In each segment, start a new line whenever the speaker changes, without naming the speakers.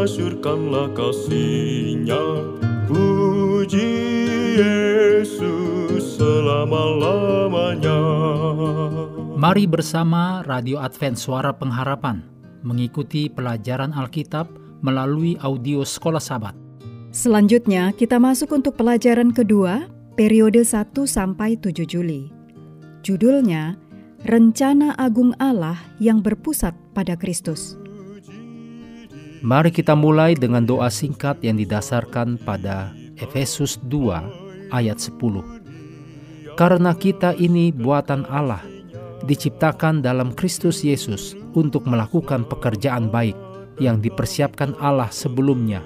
masyurkanlah kasihnya Puji Yesus selama-lamanya
Mari bersama Radio Advent Suara Pengharapan mengikuti pelajaran Alkitab melalui audio Sekolah Sabat.
Selanjutnya kita masuk untuk pelajaran kedua periode 1 sampai 7 Juli. Judulnya Rencana Agung Allah yang berpusat pada Kristus.
Mari kita mulai dengan doa singkat yang didasarkan pada Efesus 2 ayat 10. Karena kita ini buatan Allah, diciptakan dalam Kristus Yesus untuk melakukan pekerjaan baik yang dipersiapkan Allah sebelumnya.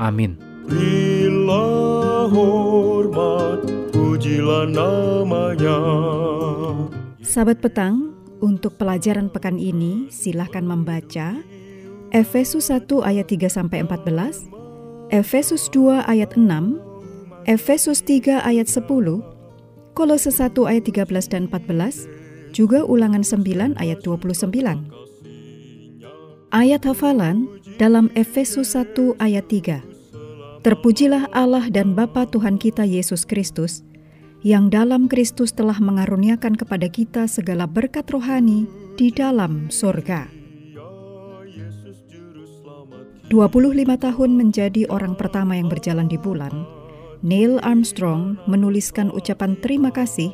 Amin.
Berilah hormat, pujilah namanya
Sahabat petang, untuk pelajaran pekan ini silahkan membaca Efesus 1 ayat 3 sampai 14, Efesus 2 ayat 6, Efesus 3 ayat 10, Kolose 1 ayat 13 dan 14, juga ulangan 9 ayat 29. Ayat hafalan dalam Efesus 1 ayat 3. Terpujilah Allah dan Bapa Tuhan kita Yesus Kristus, yang dalam Kristus telah mengaruniakan kepada kita segala berkat rohani di dalam surga. 25 tahun menjadi orang pertama yang berjalan di bulan, Neil Armstrong menuliskan ucapan terima kasih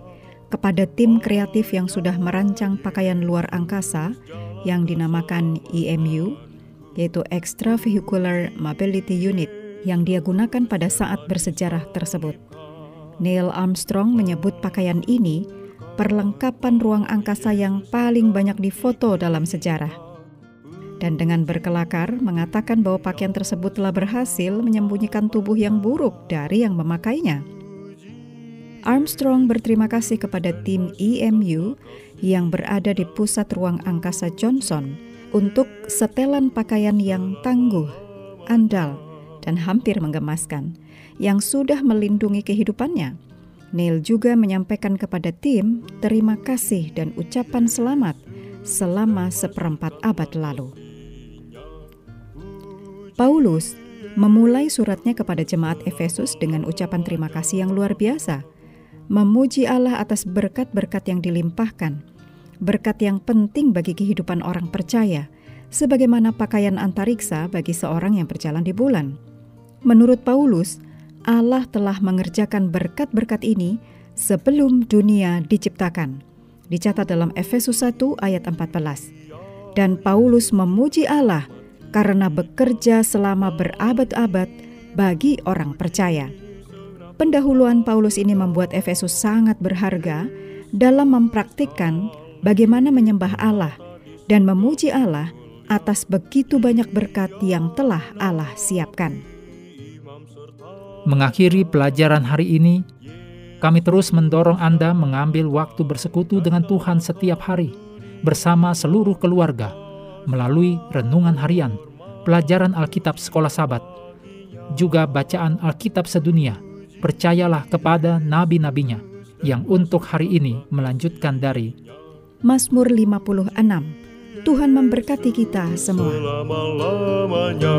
kepada tim kreatif yang sudah merancang pakaian luar angkasa yang dinamakan EMU, yaitu Extravehicular Mobility Unit, yang dia gunakan pada saat bersejarah tersebut. Neil Armstrong menyebut pakaian ini perlengkapan ruang angkasa yang paling banyak difoto dalam sejarah. Dan dengan berkelakar mengatakan bahwa pakaian tersebut telah berhasil menyembunyikan tubuh yang buruk dari yang memakainya. Armstrong berterima kasih kepada tim EMU yang berada di pusat ruang angkasa Johnson untuk setelan pakaian yang tangguh, andal, dan hampir menggemaskan yang sudah melindungi kehidupannya. Neil juga menyampaikan kepada tim terima kasih dan ucapan selamat selama seperempat abad lalu. Paulus memulai suratnya kepada jemaat Efesus dengan ucapan terima kasih yang luar biasa, memuji Allah atas berkat-berkat yang dilimpahkan, berkat yang penting bagi kehidupan orang percaya, sebagaimana pakaian antariksa bagi seorang yang berjalan di bulan. Menurut Paulus, Allah telah mengerjakan berkat-berkat ini sebelum dunia diciptakan. Dicatat dalam Efesus 1 ayat 14. Dan Paulus memuji Allah karena bekerja selama berabad-abad bagi orang percaya. Pendahuluan Paulus ini membuat Efesus sangat berharga dalam mempraktikkan bagaimana menyembah Allah dan memuji Allah atas begitu banyak berkat yang telah Allah siapkan.
Mengakhiri pelajaran hari ini, kami terus mendorong Anda mengambil waktu bersekutu dengan Tuhan setiap hari bersama seluruh keluarga melalui renungan harian, pelajaran Alkitab sekolah Sabat, juga bacaan Alkitab sedunia. Percayalah kepada nabi-nabinya yang untuk hari ini melanjutkan dari
Mazmur 56. Tuhan memberkati kita semua.
selama-lamanya